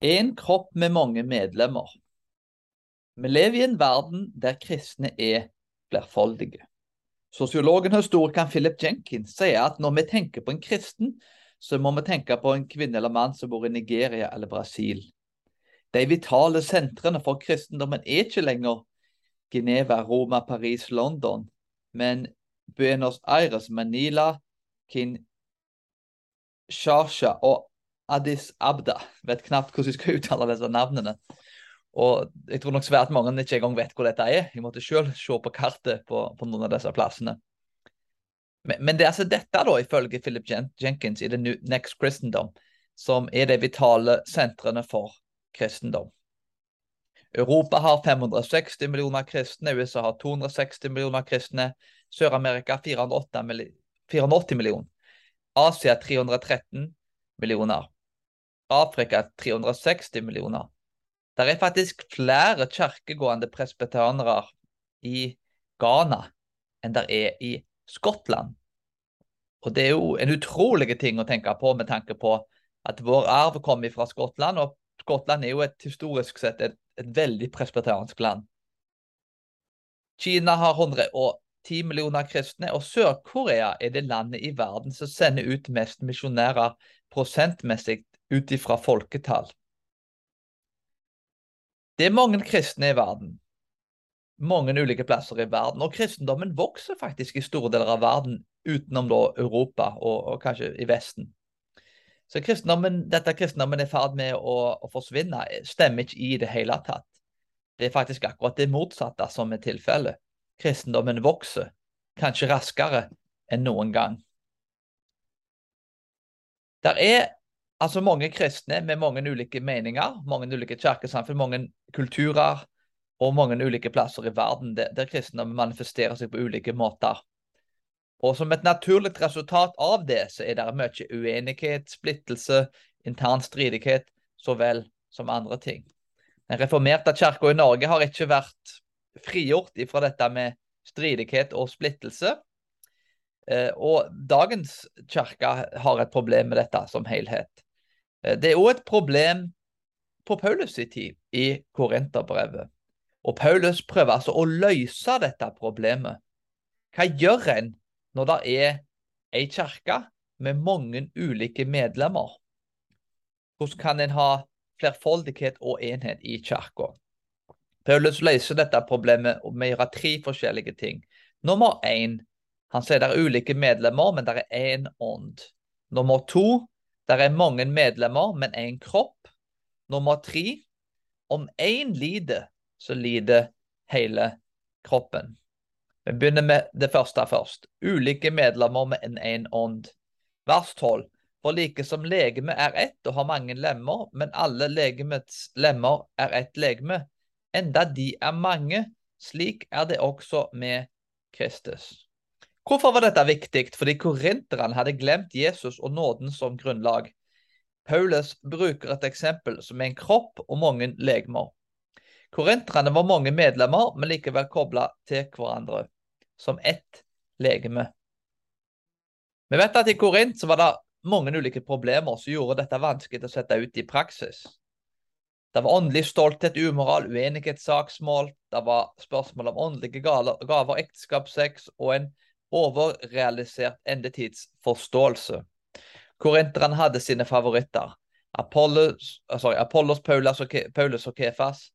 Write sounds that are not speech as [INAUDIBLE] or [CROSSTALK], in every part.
En kropp med mange medlemmer. Vi lever i en verden der kristne er flerfoldige. Sosiologen og historikeren Philip Jenkins sier at når vi tenker på en kristen, så må vi tenke på en kvinne eller mann som bor i Nigeria eller Brasil. De vitale sentrene for kristendommen er ikke lenger Geneva, Roma, Paris, London, men Buenos Aires, Manila, Kinshasa og Addis Abda. Vet knapt hvordan jeg skal uttale disse navnene. Og jeg tror nok svært mange ikke engang vet hvor dette er. Jeg måtte selv se på kartet på, på noen av disse plassene. Men, men, det er altså dette, da, ifølge Philip Jenkins i The Next Christendom, som er de vitale sentrene for kristendom. Europa har 560 millioner kristne, USA har 260 millioner kristne, Sør-Amerika 480 millioner, Asia 313 millioner. Afrika 360 millioner. Det er faktisk flere kirkegående presbeteranere i Ghana enn det er i Skottland. Og det er jo en utrolig ting å tenke på med tanke på at vår arv kommer fra Skottland, og Skottland er jo et historisk sett et, et veldig presbeteransk land. Kina har 110 millioner kristne, og Sør-Korea er det landet i verden som sender ut mest misjonærer prosentmessig ut ifra folketall. Det er mange kristne i verden. Mange ulike plasser i verden. Og kristendommen vokser faktisk i store deler av verden, utenom da Europa og, og kanskje i Vesten. Så kristendommen, dette kristendommen er i ferd med å, å, forsvinne, stemmer ikke i det hele tatt. Det er faktisk akkurat det motsatte som er tilfellet. Kristendommen vokser, kanskje raskere enn noen gang. Der er altså mange kristne med mange ulike meninger, mange ulike kirkesamfunn, mange kulturer og mange ulike plasser i verden der, der kristendom manifesterer seg på ulike måter. Og Som et naturlig resultat av det, så er det mye uenighet, splittelse, intern stridighet, så vel som andre ting. Den reformerte kirka i Norge har ikke vært frigjort ifra dette med stridighet og splittelse. Eh, og dagens kirke har et problem med dette som helhet. Eh, det er òg et problem på Paulus' i tid i Korinterbrevet. Og Paulus prøver altså å løse dette problemet. Hva gjør en når det er ei kirke med mange ulike medlemmer? Hvordan kan en ha flerfoldighet og enhet i kirka? Paulus løser dette problemet med å gjøre tre forskjellige ting. Nummer én, han sier det er ulike medlemmer, men det er én ånd. Nummer to, det er mange medlemmer, men én kropp. Nummer tre. Om én lider, så lider hele kroppen. Vi begynner med det første først. Ulike medlemmer med en én ånd. Vers 12. For like som legeme er ett og har mange lemmer, men alle legemets lemmer er ett legeme, enda de er mange, slik er det også med Kristus. Hvorfor var dette viktig? Fordi korinterne hadde glemt Jesus og nåden som grunnlag. Paulus bruker et eksempel som er en kropp og mange legemer. Korinterne var mange medlemmer, men likevel kobla til hverandre, som ett legeme. Vi vet at i Korint var det mange ulike problemer som gjorde dette vanskelig å sette ut i praksis. Det var åndelig stolthet, umoral, uenighet, saksmål. Det var spørsmål om åndelige gaver, ekteskapssex og en overrealisert endetidsforståelse. Korinterne hadde sine favoritter. Apollos, uh, sorry, Apollos Paulus, og Paulus og Kefas.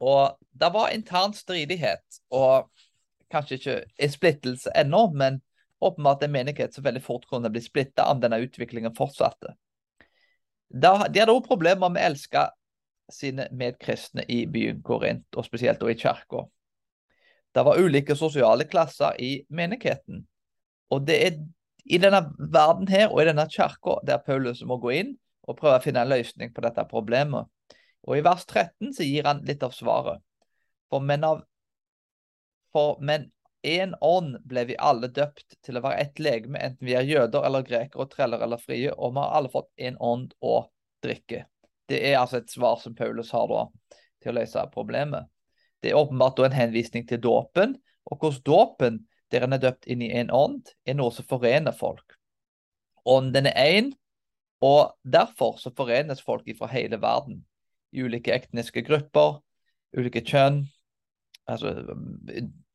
Og det var intern stridighet, og kanskje ikke en splittelse ennå, men åpenbart en menighet som veldig fort kunne bli splitta om denne utviklingen fortsatte. Da, de hadde også problemer med å elske sine medkristne i byen Korint, og spesielt i kirka. Det var ulike sosiale klasser i menigheten. Og det er i denne verden her og i denne kirka der Paulus må gå inn og prøve å finne en løsning på dette problemet. Og I vers 13 så gir han litt av svaret. For men av for men én ånd ble vi alle døpt til å være ett legeme, enten vi er jøder eller grekere, treller eller frie, og vi har alle fått én ånd å drikke. Det er altså et svar som Paulus har da til å løse problemet. Det er åpenbart en henvisning til dåpen, og hvordan dåpen, der en er døpt inn i en ånd, er noe som forener folk. Ånden er én, og derfor så forenes folk fra hele verden. i ulike etniske grupper, ulike kjønn. Altså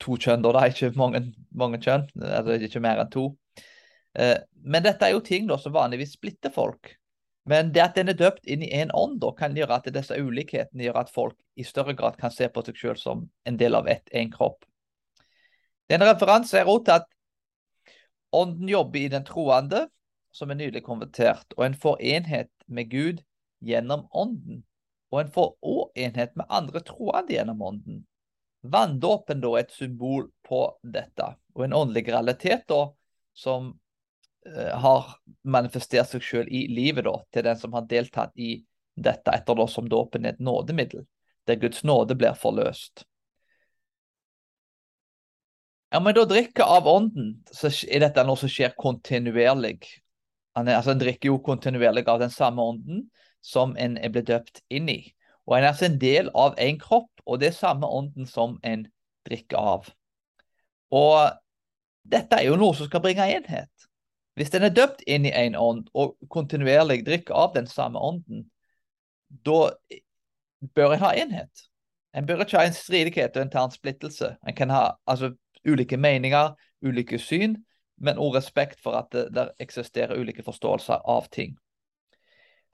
to kjønn, da, det er ikke mange, mange kjønn. Altså ikke mer enn to. Eh, men dette er jo ting da, som vanligvis splitter folk. Men det at den er døpt inn i én ånd, da, kan gjøre at disse ulikhetene gjør at folk i større grad kan se på seg selv som en del av ett, en kropp. Det er en referanse er også til at ånden jobber i den troende, som er nylig konvertert, og en får enhet med Gud gjennom ånden. Og en får òg enhet med andre troende gjennom ånden. Vanndåpen er et symbol på dette, og en åndelig realitet da, som har manifestert seg selv i livet da, til den som har deltatt i dette, etter da som dåpen er et nådemiddel, der Guds nåde blir forløst. Ja, men da drikker av ånden, så er dette noe som skjer kontinuerlig. Er, altså, en drikker jo kontinuerlig av den samme ånden som en er blitt døpt inn i. Og en er altså en del av en kropp, og det er samme ånden som en drikker av. Og dette er jo noe som skal bringe enhet. Hvis den er døpt inn i en ånd og kontinuerlig drikker av den samme ånden, da bør en ha enhet. En bør ikke ha en stridighet og intern splittelse. En kan ha altså, ulike meninger, ulike syn, men òg respekt for at det, der eksisterer ulike forståelser av ting.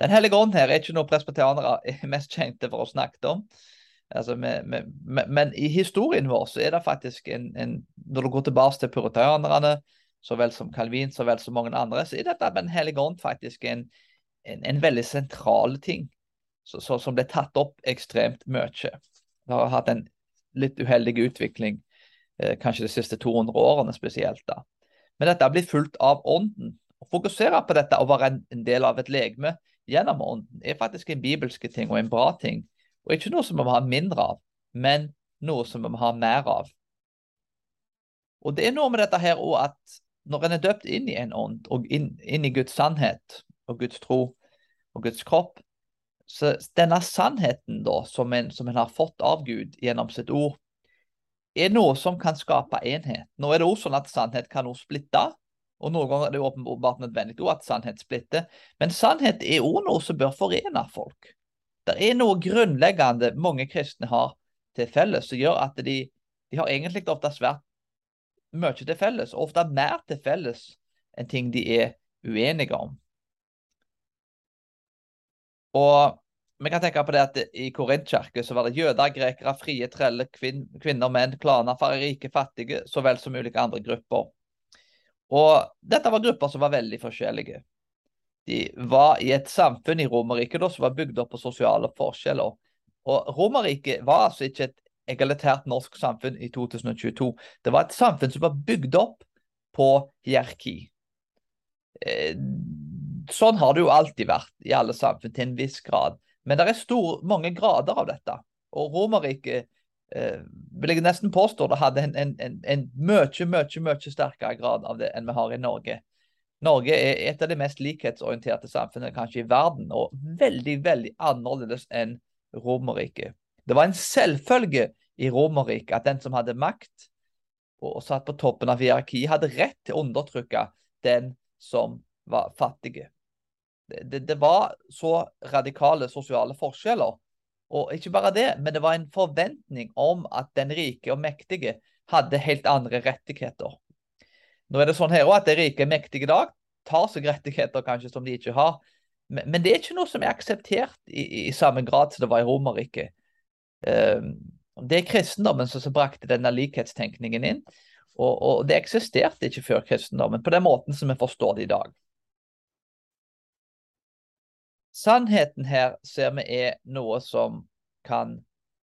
Den hellige ånd her er ikke noe presbyterianere er mest kjente for å snakke om. Altså, med, med, med, men i historien vår så er det faktisk en, en Når du går tilbake til puritanerne, så vel som Calvin, så vel som mange andre, så er dette med Den hellige ånd faktisk en, en, en veldig sentral ting så, så, som ble tatt opp ekstremt mye. Det har hatt en litt uheldig utvikling, eh, kanskje de siste 200 årene spesielt. da. Men dette blitt fulgt av ånden. Å fokusere på dette og være en, en del av et legeme gjennom ånden er faktisk en bibelske ting og en bra ting. Og ikke noe som vi må ha mindre av, men noe som vi må ha mer av. Og det er noe med dette her òg at når en er døpt inn i en ånd, og inn, inn, i Guds sannhet og Guds tro og Guds kropp, så denne sannheten da, som en, som en har fått av Gud gjennom sitt ord, er noe som kan skape enhet. Nå er det også sånn at sannhet kan også splitte, og noen ganger er det åpenbart nødvendig at sannhet splitter. Men sannhet er også noe som bør forene folk. Det er noe grunnleggende mange kristne har til felles, som gjør at de, de har egentlig ofte svært mye til felles, og ofte mer til felles enn ting de er uenige om. Og vi kan tenke på det at I Korintkirken var det jøder, grekere, frie, treller, kvin kvinner, menn, klaner, rike, fattige, så vel som ulike andre grupper. Og Dette var grupper som var veldig forskjellige. De var i et samfunn i Romerriket som var bygd opp på sosiale forskjeller. Og Romerriket var altså ikke et egalitært norsk samfunn i 2022. Det var et samfunn som var bygd opp på hierarki. Eh, sånn har det jo alltid vært i alle samfunn, til en viss grad. Men det er stor, mange grader av dette. Og Romerriket eh, vil jeg nesten påstå det hadde en, en, en, en mye, mye, mye sterkere grad av det enn vi har i Norge. Norge er et av de mest likhetsorienterte samfunnene kanskje i verden, og veldig, veldig annerledes enn Romerriket. Det var en selvfølge i Romerriket at den som hadde makt og satt på toppen av hierarkiet, hadde rett til å undertrykke den som var fattige det, det, var så radikale sosiale forskjeller. Og ikke bare det, men det var en forventning om at den rike og mektige hadde helt andre rettigheter. Nå er det sånn her også at de rike og mektige i dag tar seg rettigheter kanskje som de ikke har. Men, men det er ikke noe som er akseptert i, i samme grad som det var i Romerriket. Uh, det er kristendommen som brakte denne likhetstenkningen inn. Og, og, det eksisterte ikke før kristendommen på den måten som vi forstår det i dag. Sannheten her ser vi er noe som kan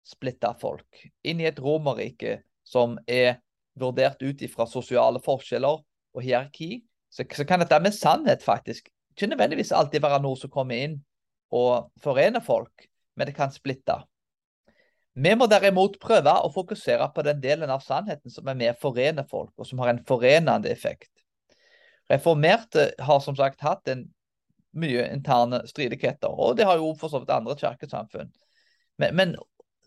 splitte folk. Inn i et romerrike som er vurdert ut ifra sosiale forskjeller og hierarki, så, så, kan dette med sannhet faktisk ikke nødvendigvis alltid være noe som kommer inn og forener folk, men det kan splitte. Vi må derimot prøve å fokusere på den delen av sannheten som er med å forene folk, og som har en forenende effekt. Reformerte har som sagt hatt en mye interne stridigheter. Og det har jo for så vidt andre kirkesamfunn. Men, men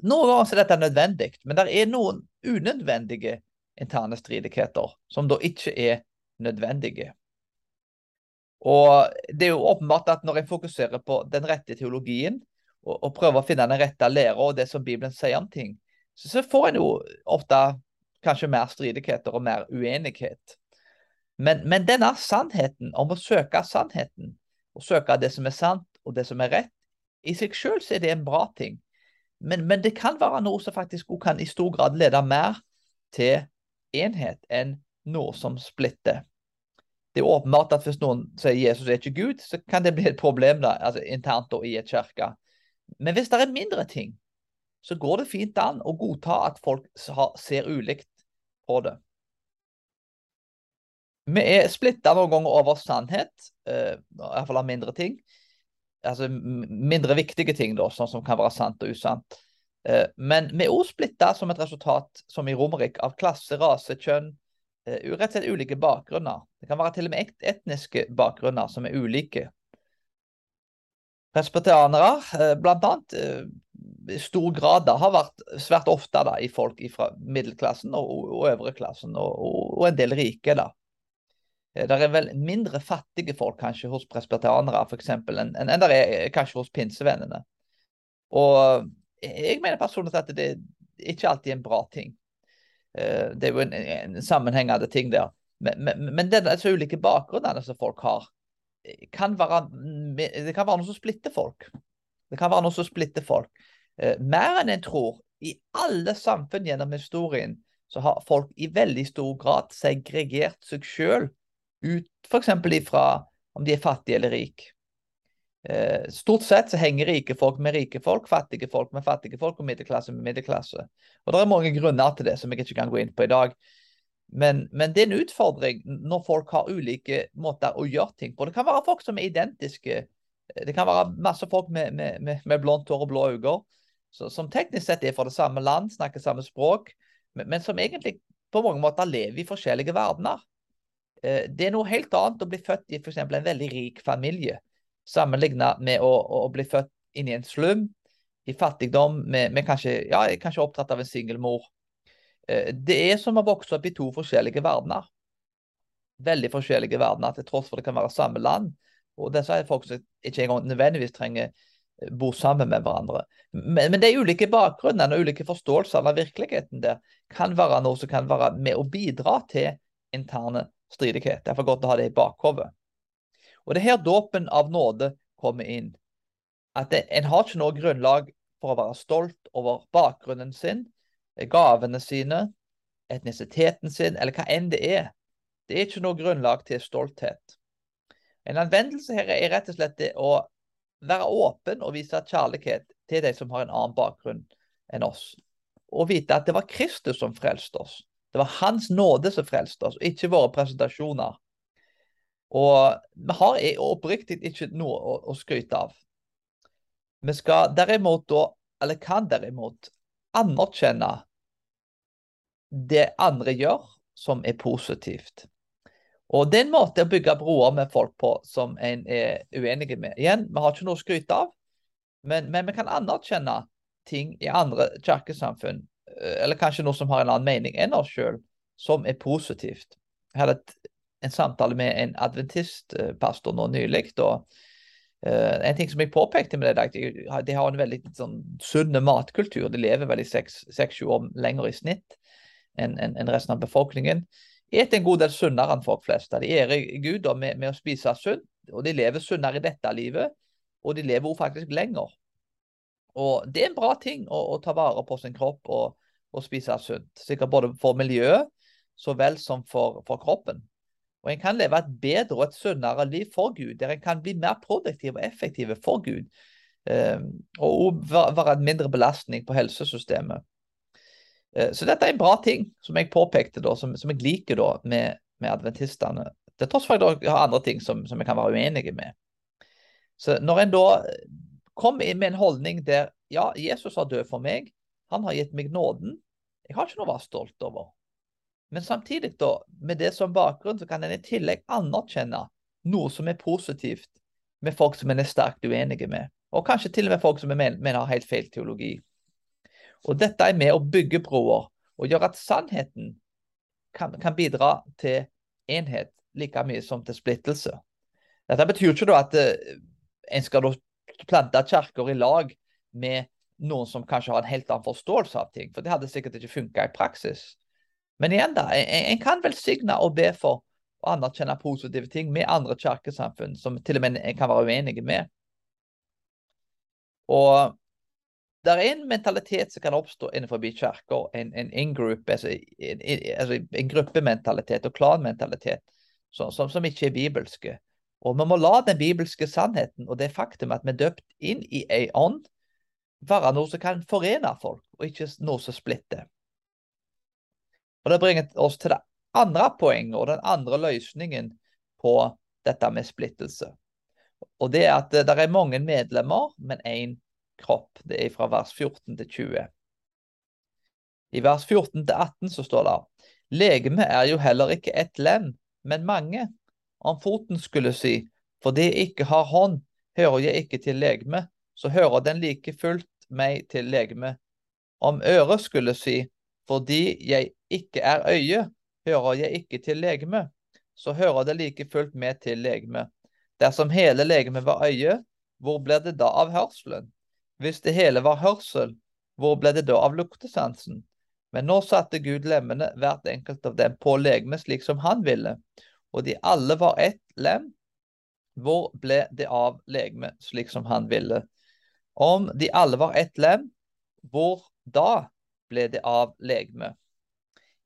noen ganger er dette nødvendig. Men det er noen unødvendige interne stridigheter som da ikke er nødvendige. Og det er jo åpenbart at når en fokuserer på den rette teologien og, og prøver å finne den rette læra og det som Bibelen sier om ting, så, så får en jo ofte kanskje mer stridigheter og mer uenighet. Men, men, denne sannheten, om å søke sannheten, å søke det som er sant og det som er rett, i seg selv er det en bra ting. Men, men det kan være noe som faktisk kan i stor grad lede mer til enhet enn noe som splitter. Det er åpenbart at hvis noen sier Jesus er ikke Gud, så kan det bli et problem da, altså internt da, i et kirke. Men hvis det er mindre ting, så går det fint an å godta at folk ser ulikt på det. Vi er splitta noen ganger over sannhet, uh, iallfall av mindre ting. Altså mindre viktige ting, da, sånn som kan være sant og usant. Uh, men vi er også splitta som et resultat, som i Romerik, av klasse, rase, kjønn, uh, rett og slett ulike bakgrunner. Det kan være til og med etniske bakgrunner som er ulike. Presbyterianere, uh, blant annet, i stor grad da, har vært svært ofte da, i folk fra middelklassen og, og øvre klassen, og, og, en del rike. da. Eh, det er vel mindre fattige folk kanskje hos presbyterianere enn en, en det er kanskje hos pinsevennene. Og jeg mener personlig at det ikke alltid er en bra ting. Eh, det er jo en, en sammenhengende ting der. Men, men, men det er ulike bakgrunnene som folk har, eh, kan være, det kan være noe som splitter folk. Det kan være noe som splitter folk. Mer enn en tror. I alle samfunn gjennom historien så har folk i veldig stor grad segregert seg sjøl ut f.eks. ifra om de er fattige eller rike. Eh, stort sett så henger rike folk med rike folk, fattige folk med fattige folk og middelklasse med middelklasse. Og Det er mange grunner til det som jeg ikke kan gå inn på i dag. Men, men, det er en utfordring når folk har ulike måter å gjøre ting på. Det kan være folk som er identiske. Det kan være masse folk med, med, med, med blondt hår og blå øyne som teknisk sett er fra det samme land, snakker samme språk, men, men som egentlig på mange måter lever i forskjellige verdener. Eh, det er noe helt annet å bli født i f.eks. en veldig rik familie, sammenlignet med å, å, bli født inn i en slum, i fattigdom, med, med kanskje, ja, kanskje opptatt av en singelmor. Eh, det er som å vokse opp i to forskjellige verdener. Veldig forskjellige verdener, til tross for det kan være samme land. Og disse er folk som ikke engang nødvendigvis trenger eh, bo sammen med hverandre. Men, men de ulike bakgrunnene og ulike forståelser av virkeligheten der kan være noe som kan være med å bidra til interne stridighet. Derfor godt å ha det i bakhodet. Og det er her dåpen av nåde kommer inn. At det, en har ikke noe grunnlag for å være stolt over bakgrunnen sin, gavene sine, etnisiteten sin, eller hva enn det er. Det er ikke noe grunnlag til stolthet. En anvendelse her er rett og slett det å være åpen og vise kjærlighet til de som har en annen bakgrunn enn oss. Og vite at det var Kristus som frelste oss. Det var Hans nåde som frelste oss, ikke våre presentasjoner. Og vi har oppriktig ikke noe å, å skryte av. Vi skal derimot da, eller kan derimot, anerkjenne det andre gjør som er positivt. Og det er en måte å bygge broer med folk på som en er uenig med. Igjen, vi har ikke noe å skryte av, men, men vi kan anerkjenne ting i andre kirkesamfunn Eh, eller kanskje noe som har en annen mening enn oss sjøl, som er positivt. Jeg hadde en samtale med en adventistpastor nå nylig. og uh, En ting som jeg påpekte med det, de, de har en veldig sånn, sunn matkultur. De lever vel i seks-sju år lenger i snitt enn en, en resten av befolkningen. Spiser en god del sunnere enn folk flest. De ærer Gud med, med, å spise sunt, og de lever sunnere i dette livet. Og de lever faktisk lenger. Og det er en bra ting å, å ta vare på sin kropp og, og spise sunt. Sikkert både for miljøet så vel som for, for, kroppen. Og en kan leve et bedre og et sunnere liv for Gud, der en kan bli mer produktiv og effektiv for Gud. Um, og være en mindre belastning på helsesystemet. Uh, så dette er en bra ting, som jeg påpekte da, som, som jeg liker da med, med adventistene. Til tross for at jeg har andre ting som, som jeg kan være uenig med. Så når en da kommer inn med en holdning der ja, Jesus har død for meg, han har gitt meg nåden. Jeg har ikke noe å være stolt over. Men samtidig, da, med det som bakgrunn, så kan en i tillegg anerkjenne noe som er positivt med folk som en er sterkt uenige med. Og kanskje til og med folk som en mener har helt feil teologi. Og dette er med å bygge broer og gjøre at sannheten kan, kan bidra til enhet like mye som til splittelse. Dette betyr ikke at uh, en skal plante kirker i lag med noen som kanskje har en helt annen forståelse av ting. For det hadde sikkert ikke funka i praksis. Men igjen, da. En, en kan velsigne og be for å anerkjenne positive ting med andre kirkesamfunn, som til og med en kan være uenige med. Og det er en mentalitet som kan oppstå innenfor kirka, en, en in-group, altså, altså en, gruppementalitet og klanmentalitet, som, som, som, ikke er bibelske. Og vi må la den bibelske sannheten og det faktum at vi er døpt inn i ei ånd, være noe som kan forene folk, og ikke noe som splitter. Og Det bringer oss til det andre poenget og den andre løsningen på dette med splittelse. Og det er at det er mange medlemmer, men én kropp. Det er fra vers 14 til 20. I vers 14 til 18 så står det Legeme er jo heller ikke ett lem, men mange. Om foten skulle si, fordi jeg ikke har hånd, hører jeg ikke til legeme, så hører den like fullt meg til legeme. Om øret skulle si, fordi jeg ikke er øye, hører jeg ikke til legeme, så hører det like fullt med til legeme. Dersom hele legemet var øye, hvor ble det da av hørselen? Hvis det hele var hørsel, hvor ble det da av luktesansen? Men nå satte Gud lemmene, hvert enkelt av dem, på legemet slik som han ville, og de alle var ett lem, hvor ble det av legemet slik som han ville? Om de alle var ett lem, hvor da ble det av legemet?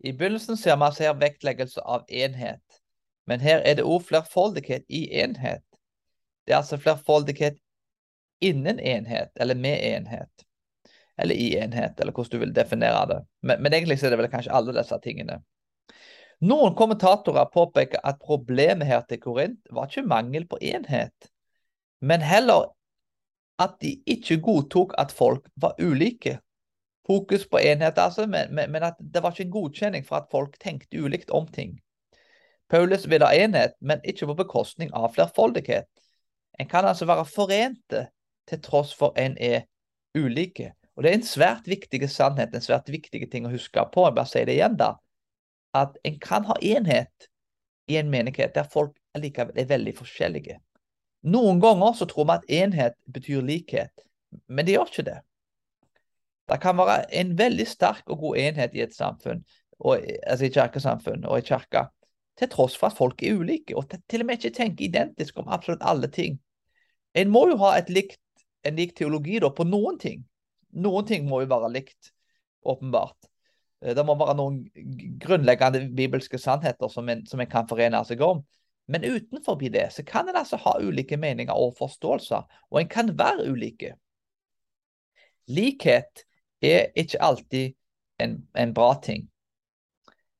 I begynnelsen ser man her vektleggelse av enhet, men her er det òg flerfoldighet i enhet. Det er altså flerfoldighet innen enhet, eller med enhet. Eller i enhet, eller hvordan du vil definere det. Men, men egentlig er det vel kanskje alle disse tingene. Noen kommentatorer påpeker at problemet her til Korint var ikke mangel på enhet, men heller at de ikke godtok at folk var ulike. Fokus på enhet, altså, men, men, at det var ikke en godkjenning for at folk tenkte ulikt om ting. Paulus vil ha enhet, men ikke på bekostning av flerfoldighet. En kan altså være forente til tross for en er ulike. Og Det er en svært viktig sannhet, en svært viktig ting å huske på. Jeg bare sier det igjen da at en kan ha enhet i en menighet der folk likevel er veldig forskjellige. Noen ganger så tror vi at enhet betyr likhet, men det gjør ikke det. Det kan være en veldig sterk og god enhet i et samfunn, og, altså i kirkesamfunn og i kirka, til tross for at folk er ulike, og til og med ikke tenker identisk om absolutt alle ting. En må jo ha likt, en lik teologi da, på noen ting. Noen ting må jo være likt, åpenbart. Eh, det må være noen grunnleggende bibelske sannheter som en, som en kan forene seg om. Men utenfor det så kan en altså ha ulike meninger og forståelser, og en kan være ulike. Likhet er ikke alltid en, en bra ting.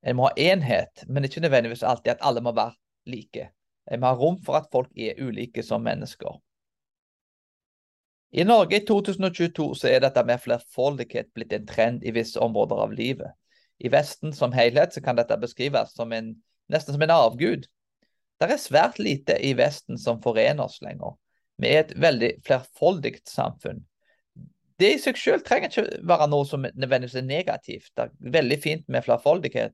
En må ha enhet, men ikke nødvendigvis alltid at alle må være like. En må ha rom for at folk er ulike som mennesker. I Norge i 2022 så er dette med flerfoldighet blitt en trend i visse områder av livet. I Vesten som helhet så kan dette beskrives som en, nesten som en avgud. Det er svært lite i Vesten som forener oss lenger. Vi er et veldig flerfoldig samfunn. Det i seg selv trenger ikke være noe som nødvendigvis er negativt. Det er veldig fint med flerfoldighet.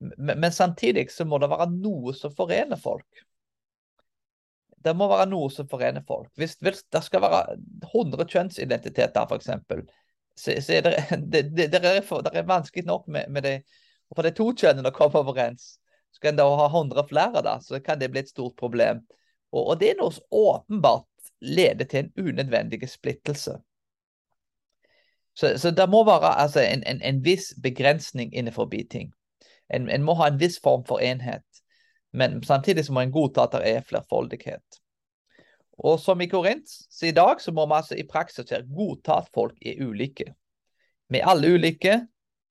Men, men samtidig så må det være noe som forener folk. Det må være noe som forener folk. Hvis, hvis det skal være 100 kjønnsidentiteter, f.eks., så, så er det, [LAUGHS] det, det, det, er, det er vanskelig nok med, med det. Og for de to kjønnene å komme overens, så kan da ha 100 flere, da, så kan det bli et stort problem. Og, og det er noe som åpenbart leder til en unødvendig splittelse. Så, så det må være altså, en, en, en, viss begrensning innenfor ting. En, en, må ha en viss form for enhet. Men samtidig må en godta at det er flerfoldighet. Og som i Korint, i dag så må vi altså i praksis godta at folk er ulike. Vi er alle ulike,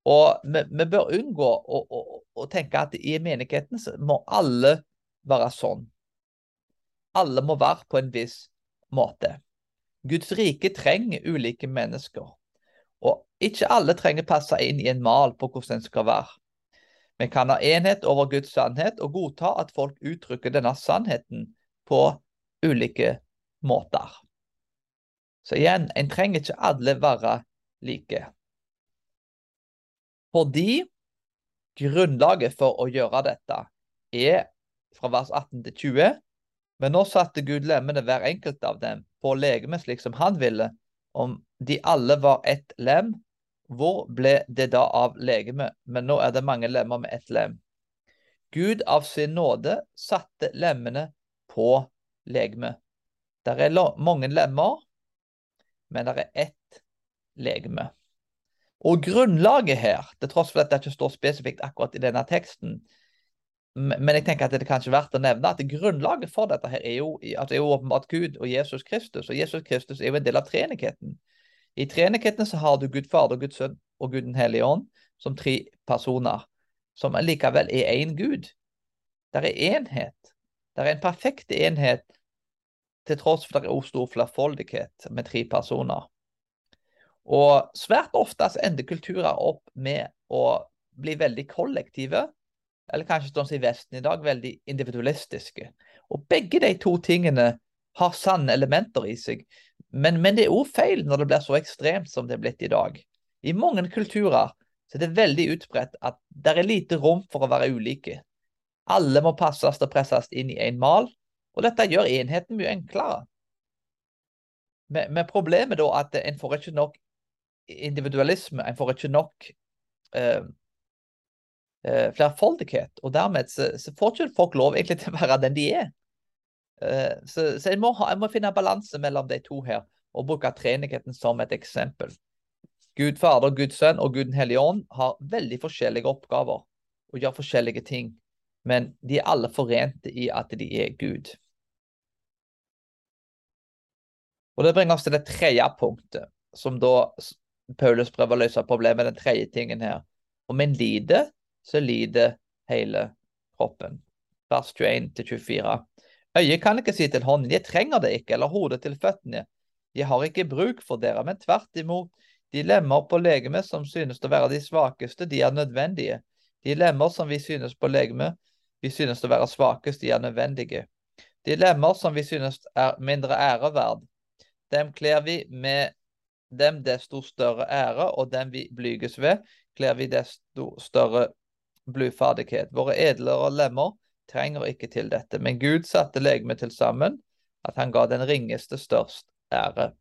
og vi, vi bør unngå å, å, å, tenke at i menigheten må alle være sånn. Alle må være på en viss måte. Guds rike trenger ulike mennesker. Og ikke alle trenger passe inn i en mal på hvordan en skal være. Vi kan ha enhet over Guds sannhet og godta at folk uttrykker denne sannheten på ulike måter. Så igjen, en trenger ikke alle være like. Fordi grunnlaget for å gjøre dette er fra vers 18 til 20. Men nå satte Gud lemmene hver enkelt av dem på legemet slik som han ville, om de alle var ett lem, hvor ble det da av legemet? Men nå er det mange lemmer med ett lem. Gud av sin nåde satte lemmene på legemet. Det er mange lemmer, men det er ett legeme. Og grunnlaget her, til tross for at det ikke står spesifikt akkurat i denne teksten, men jeg tenker at det er kanskje verdt å nevne at grunnlaget for dette her er jo, at det er jo åpenbart Gud og Jesus Kristus. Og Jesus Kristus er jo en del av treenigheten. I treenigheten så har du Gud Fader, Guds Sønn og Gud den hellige ånd som tre personer, som likevel er én Gud. Det er enhet. Det er en perfekt enhet til tross for det er stor flerfoldighet med tre personer. Og svært ofte ender kulturer opp med å bli veldig kollektive eller kanskje sånn som i Vesten i dag, veldig individualistiske. Og begge de to tingene har sanne elementer i seg. Men, men det er òg feil når det blir så ekstremt som det er blitt i dag. I mange kulturer så er det veldig utbredt at det er lite rom for å være ulike. Alle må passes og presses inn i en mal, og dette gjør enheten mye enklere. Men, men problemet da at en får ikke nok individualisme, en får ikke nok eh, uh, flerfoldighet. Og dermed så, så, får ikke folk lov egentlig til å være den de er. Uh, så, så jeg, må ha, jeg, må finne balanse mellom de to her, og bruke treenigheten som et eksempel. Gud Fader, Gud Sønn og Gud Den hellige ånd har veldig forskjellige oppgaver og gjør forskjellige ting. Men de er alle forente i at de er Gud. Og Det bringer oss til det tredje punktet, som da Paulus prøver å løse problemet. Den tredje tingen her. Om en lider, så lider hele kroppen. Vers 21-24. Øyet kan ikke si til hånden, jeg trenger det ikke, eller hodet til føttene. Jeg har ikke bruk for dere, men tvert imot, de lemmer på legemet som synes å være de svakeste, de er nødvendige. De lemmer som vi synes på legemet, vi synes å være svakest, de er nødvendige. De lemmer som vi synes er mindre æreverd, dem kler vi med dem desto større ære, og dem vi blyges ved, kler vi desto større blodferdighet. Våre edlere lemmer trenger ikke til dette, men Gud satte legemet til sammen, at han ga den ringeste størst ære.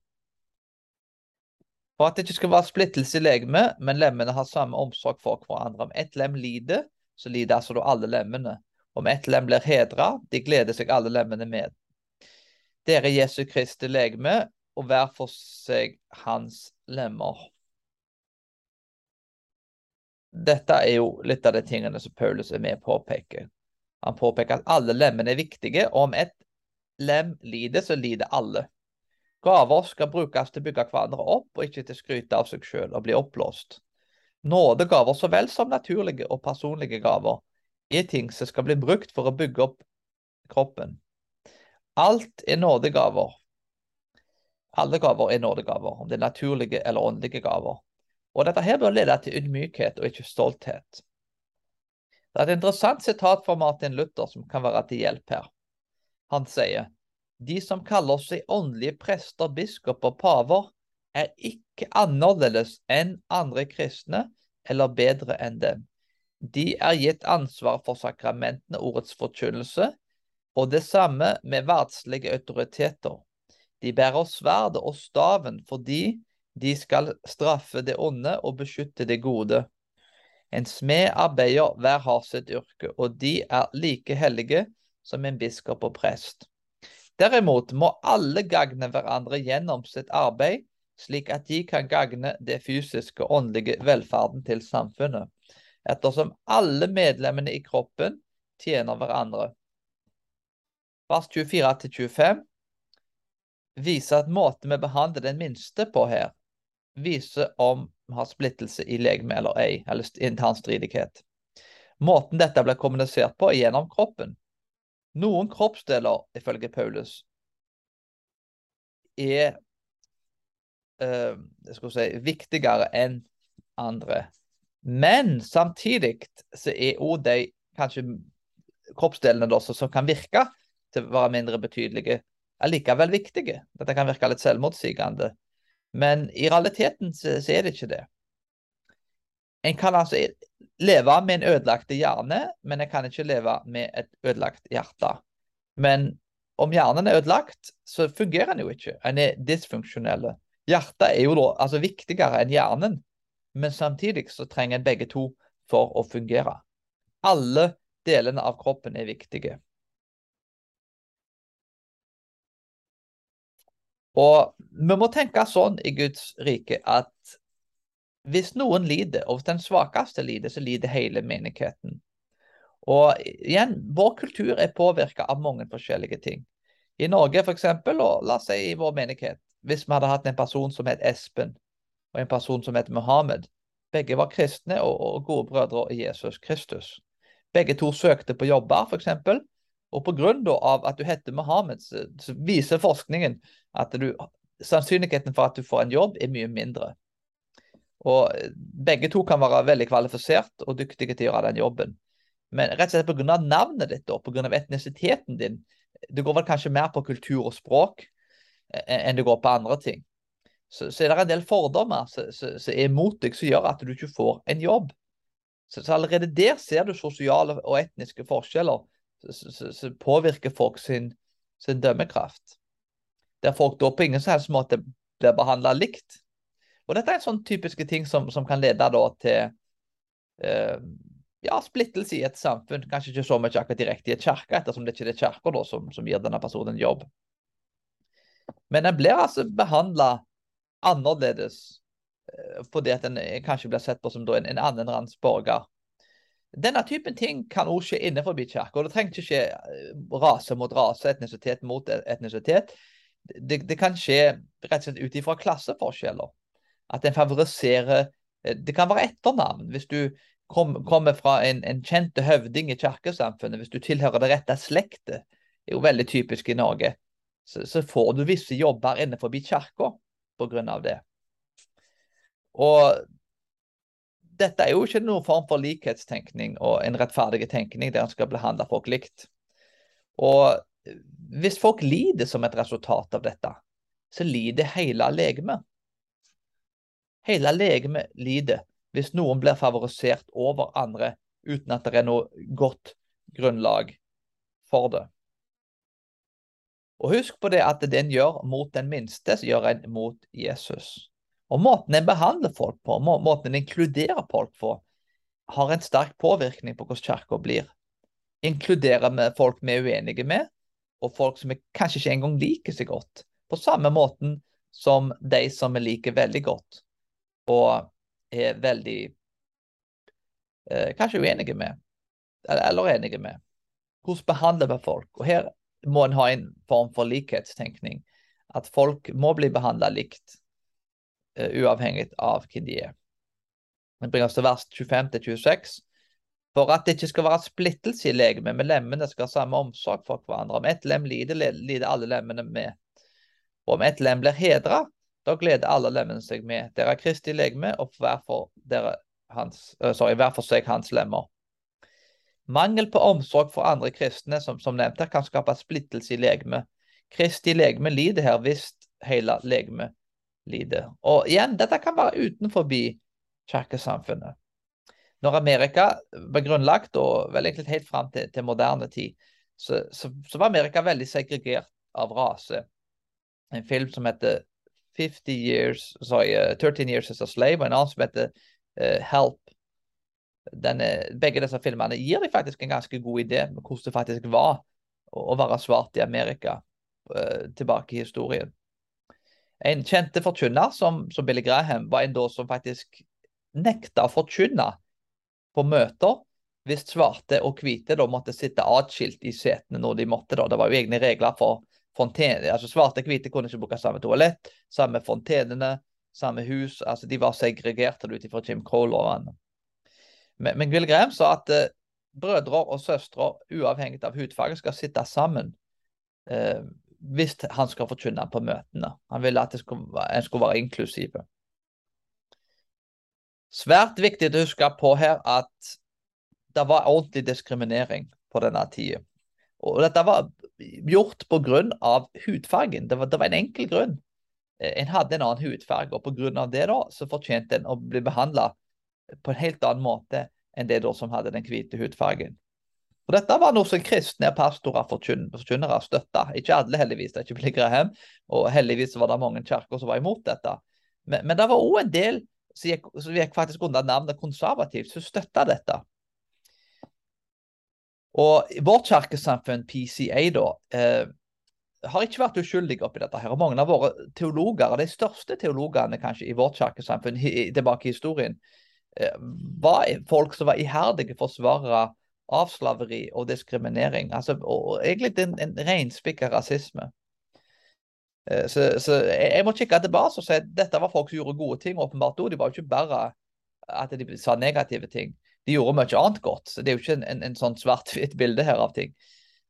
For at det ikke skal være splittelse i legemet, men lemmene har samme omsorg for hverandre. Om ett lem lider, så lider altså alle lemmene. Om ett lem blir hedra, de gleder seg alle lemmene med. Dere Jesu Kristi legeme, og hver for seg hans lemmer dette er jo litt av de tingene som Paulus er med på å påpeke. Han påpeker at alle lemmene er viktige, og om et lem lider, så lider alle. Gaver skal brukes til å bygge hverandre opp, og ikke til å skryte av seg selv og bli oppblåst. Nådegaver så vel som naturlige og personlige gaver er ting som skal bli brukt for å bygge opp kroppen. Alt er nådegaver. Alle gaver er nådegaver, om det er naturlige eller åndelige gaver. Og dette her bør lede til ydmykhet og ikke stolthet. Det er et interessant sitat fra Martin Luther som kan være til hjelp her. Han sier de som kaller seg åndelige prester, biskoper, paver, er ikke annerledes enn andre kristne eller bedre enn dem. De er gitt ansvar for sakramentene, ordets forkynnelse, og det samme med verdslige autoriteter. De bærer sverdet og staven fordi de skal straffe det onde og beskytte det gode. En smed arbeider hver har sitt yrke, og de er like hellige som en biskop og prest. Derimot må alle gagne hverandre gjennom sitt arbeid, slik at de kan gagne det fysiske og åndelige velferden til samfunnet, ettersom alle medlemmene i kroppen tjener hverandre. Vers 24-25 viser at måten vi behandler den minste på her, viser om vi har splittelse i legeme eller ei, eller intern stridighet. Måten dette blir kommunisert på, er gjennom kroppen. Noen kroppsdeler, ifølge Paulus, er uh, si, viktigere enn andre. Men samtidig så er òg de kanskje kroppsdelene da, som kan virke til å være mindre betydelige, allikevel viktige. Dette kan virke litt selvmotsigende. Men i realiteten så, så er det ikke det. En kan altså leve med en ødelagt hjerne, men en kan ikke leve med et ødelagt hjerte. Men om hjernen er ødelagt, så fungerer den jo ikke. Den er dysfunksjonell. Hjertet er jo da altså viktigere enn hjernen, men samtidig så trenger en begge to for å fungere. Alle delene av kroppen er viktige. Og vi må tenke sånn i Guds rike at hvis noen lider, og hvis den svakeste lider, så lider hele menigheten. Og igjen, vår kultur er påvirka av mange forskjellige ting. I Norge f.eks., og la oss si i vår menighet, hvis vi hadde hatt en person som het Espen, og en person som het Mohammed, begge var kristne og gode brødre i Jesus Kristus. Begge to søkte på jobber, f.eks. Og pga. at du heter Mohammed, så, så viser forskningen at du, sannsynligheten for at du får en jobb, er mye mindre. Og Begge to kan være veldig kvalifisert og dyktige til å gjøre den jobben. Men rett og slett pga. navnet ditt og pga. etnisiteten din, det går vel kanskje mer på kultur og språk eh, enn det går på andre ting. Så, så er det en del fordommer som er mot deg, som gjør at du ikke får en jobb. Så, så allerede der ser du sosiale og etniske forskjeller som påvirker folk sin, sin, dømmekraft. Der folk da på ingen som helst måte blir behandla likt. Og dette er en sånn typiske ting som, som kan lede da til eh, ja, splittelse i et samfunn. Kanskje ikke så mye akkurat direkte i et kirke, ettersom det ikke er kirka som, som gir denne personen jobb. Men en blir altså behandla annerledes eh, fordi at en kanskje blir sett på som en, en annenrangs borger. Denne typen ting kan også skje innenfor kirka. Det trenger ikke skje eh, rase mot rase, etnisitet mot etnisitet. Det, det kan skje rett og slett ut ifra klasseforskjeller. At en favoriserer eh, Det kan være etternavn. Hvis du kom, kommer fra en, en kjent høvding i kirkesamfunnet, hvis du tilhører det rette slektet, er jo veldig typisk i Norge, så, så får du visse jobber innenfor kirka pga. det. Og dette er jo ikke noen form for likhetstenkning og en rettferdig tenkning der en skal behandle folk likt. Og hvis folk lider som et resultat av dette, så lider hele legemet. Hele legemet lider hvis noen blir favorisert over andre uten at det er noe godt grunnlag for det. Og husk på det at det en gjør mot den minste, så gjør en mot Jesus. Og måten en behandler folk på, måten en inkluderer folk på, har en sterk påvirkning på hvordan kirka blir. Inkluderer vi folk vi er uenige med, og folk som vi kanskje ikke engang liker så godt. På samme måten som de som vi liker veldig godt, og er veldig eh, kanskje uenige med, eller, eller enige med. Hvordan behandler vi folk? Og her må en ha en form for likhetstenkning. At folk må bli behandla likt, uavhengig av hvem de er. Det oss til vers 25-26. For at det ikke skal være splittelse i legemet, men lemmene skal ha samme omsorg for hverandre. Om ett lem lider, lider alle lemmene med. Og om ett lem blir hedra, da gleder alle lemmene seg med. Dere er Kristi legeme, og sorry, hver for seg hans lemmer. Mangel på omsorg for andre kristne som, som nevnt her, kan skape splittelse i legemet. Kristi legeme lider her hvis hele legemet lider. Og igjen, dette kan være utenfor kirkesamfunnet. Når Amerika var grunnlagt, og vel egentlig helt fram til, til moderne tid, så, så, så, var Amerika veldig segregert av rase. En film som heter 50 years, sorry, 13 Years as a Slave, og en annen som heter uh, Help denne, begge disse filmene gir deg faktisk en ganske god idé med hvordan det faktisk var å være svart i Amerika uh, tilbake i historien. En kjente forkynner som, som Billy Graham var en da som faktisk nekta å forkynne på møter hvis svarte og hvite da måtte sitte atskilt i setene når de måtte. da. Det var jo egne regler for fontene. altså Svarte og hvite kunne ikke bruke samme toalett, samme fontenene, samme hus. altså De var segregerte ut ifra Jim Crow-lovene. Men, men Will Graham sa at eh, brødre og søstre, uavhengig av hudfarge, skal sitte sammen eh, hvis han skal forkynne på møtene. Han ville at skulle, en skulle være inklusive. Svært viktig å huske på her at det var ordentlig diskriminering på denne tida. Og dette var gjort pga. hudfargen. Det var, det var en enkel grunn. Eh, en hadde en annen hudfarge, og pga. det da, så fortjente en å bli behandla på en helt annen måte enn det da som hadde den hvite hudfargen. Og Dette var noe som kristne pastorer forkynnere støtta. Ikke alle, heldigvis. Det er ikke Billy Graham. Og heldigvis var det mange kirker som var imot dette. Men, men det var òg en del som gikk, som gikk faktisk under navnet konservativt, som støtta dette. Og vårt kirkesamfunn, PCA, da, eh, har ikke vært uskyldige oppi dette. her. Og Mange av våre teologer, de største teologene kanskje i vårt kirkesamfunn tilbake i historien, eh, var folk som var iherdige forsvarere av slaveri og diskriminering. Altså, og egentlig en, en reinspikka rasisme. Eh, så, så, jeg må kikke tilbake og si at dette var folk som gjorde gode ting. åpenbart De var jo ikke bare at de sa negative ting. De gjorde mye annet godt. så Det er jo ikke en, en, en sånn svart-hvitt bilde her av ting.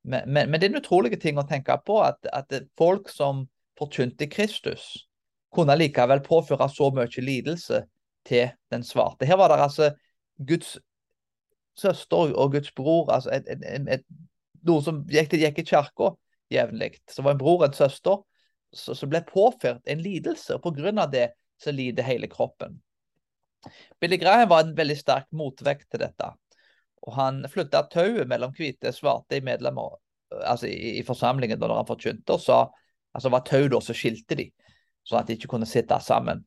Men, men, men, det er en utrolig ting å tenke på at, at folk som forkynte Kristus, kunne likevel påføre så mye lidelse til den svarte. Her var det altså Guds søster og Guds bror, altså et, et, et, noe som gikk, gikk i kirka jevnlig. Så var en bror og en søster som ble påført en lidelse. og Pga. det så lider hele kroppen. Billy Graham var en veldig sterk motvekt til dette. Og Han flytta tauet mellom hvite og svarte i medlemmer, altså i, i forsamlingen da han forkynte, og sa altså var tau da som skilte de, sånn at de ikke kunne sitte sammen.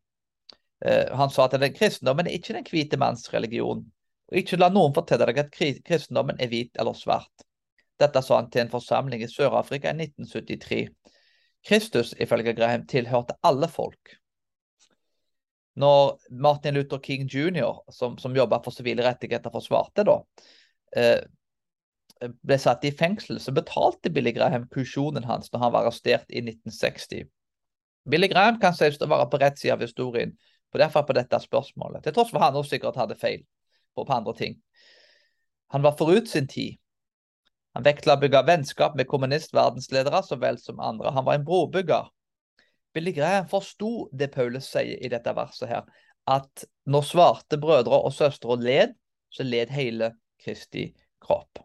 Uh, han sa at den kristendommen er ikke den hvite manns religion, og ikke la noen fortelle deg at kristendommen er hvit eller svart. Dette sa han til en forsamling i Sør-Afrika i 1973. Kristus, ifølge Graham, tilhørte alle folk. Når Martin Luther King jr., som, som jobba for sivile rettigheter forsvarte da, eh, ble satt i fengsel, så betalte Billy Graham kusjonen hans når han var arrestert i 1960. Billy Graham kan sies å være på rett side av historien, for derfor på dette spørsmålet, til tross for han også sikkert hadde feil på, på andre ting. Han var forut sin tid. Han vektla å bygge vennskap med kommunistverdensledere så vel som andre. Han var en brobygger. Billy Graham forsto det Paulus sier i dette verset her, at når svarte brødre og søstre led, så led hele Kristi kropp.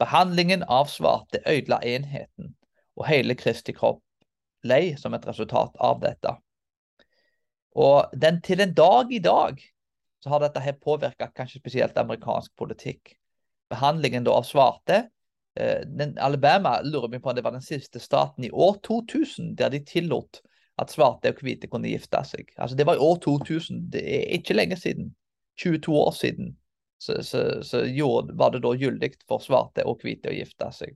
Behandlingen av svarte ødela enheten, og hele Kristi kropp lei som et resultat av dette. Og den, til en dag i dag har dette her påvirka kanskje spesielt amerikansk politikk. Behandlingen av svarte eh, den, Alabama lurer meg på om det var den siste staten i år 2000 der de tillot at svarte og hvite kunne gifte seg. Altså Det var i år 2000, det er ikke lenge siden. 22 år siden så, så, så gjorde, var det da gyldig for svarte og hvite å gifte seg.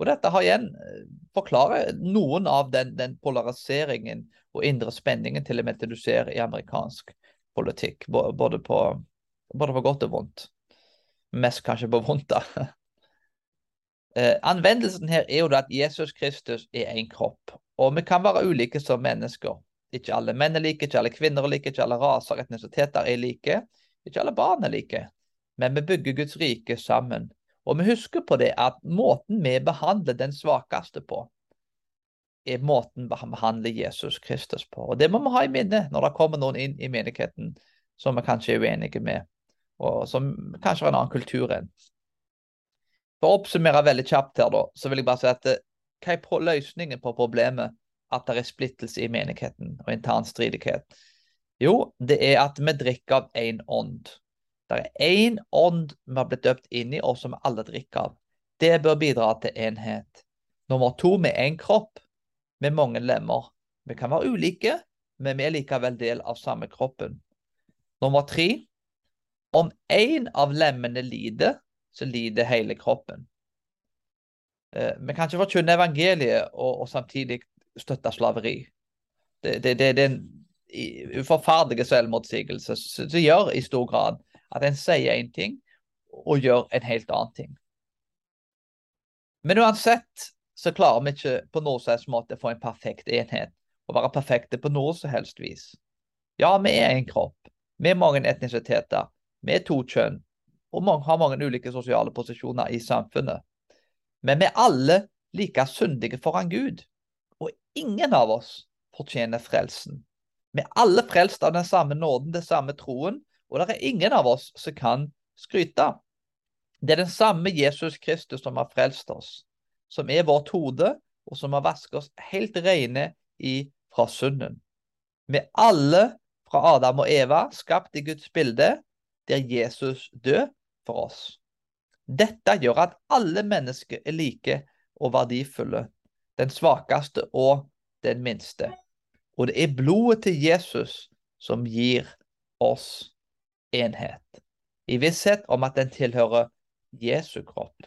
Og Dette har igjen eh, forklarer noen av den, den polariseringen og indre spenningen til og med du ser i amerikansk politikk, både på, både på godt og vondt. Mest kanskje på vondt, da. [LAUGHS] Eh, anvendelsen her er jo at Jesus Kristus er en kropp, og vi kan være ulike som mennesker. Ikke alle menn er like, ikke alle kvinner er like, ikke alle raser etnisiteter er like, ikke alle barn er like. Men vi bygger Guds rike sammen. Og vi husker på det at måten vi behandler den svakeste på, er måten vi behandler Jesus Kristus på. Og Det må vi ha i minne når det kommer noen inn i menigheten som vi kanskje er uenige med, og som kanskje har en annen kultur enn. For å oppsummere veldig kjapt her, da, så vil jeg bare si at eh, hva er løsningen på problemet at det er splittelse i menigheten og intern stridighet? Jo, det er at vi drikker av én ånd. Det er én ånd vi har blitt døpt inn i, og som vi alle drikker av. Det bør bidra til enhet. Nummer to, vi er en kropp med mange lemmer. Vi kan være ulike, men vi er likevel del av samme kroppen. Nummer tre, om én av lemmene lider, så lider hele kroppen. Eh, vi kan ikke forkynne evangeliet og, og, samtidig støtte slaveri. Det, det, det, det er en uforferdelig selvmotsigelse som gjør i stor grad at en sier én ting og gjør en helt annen ting. Men uansett så klarer vi ikke på noen som helst måte å få en perfekt enhet Å være perfekte på noe som helst vis. Ja, vi er en kropp. Vi er mange etnisiteter. Vi er to kjønn. Og mange, har mange ulike sosiale posisjoner i samfunnet. Men vi er alle like syndige foran Gud. Og ingen av oss fortjener frelsen. Vi er alle frelst av den samme nåden, den samme troen, og det er ingen av oss som kan skryte. Det er den samme Jesus Kristus som har frelst oss som er vårt hode, og som har vasket oss helt rene fra synden. Vi alle fra Adam og Eva skapt i Guds bilde, der Jesus død for oss. Dette gjør at alle mennesker er like og verdifulle, den svakeste og den minste. Og det er blodet til Jesus som gir oss enhet, i visshet om at den tilhører Jesu kropp.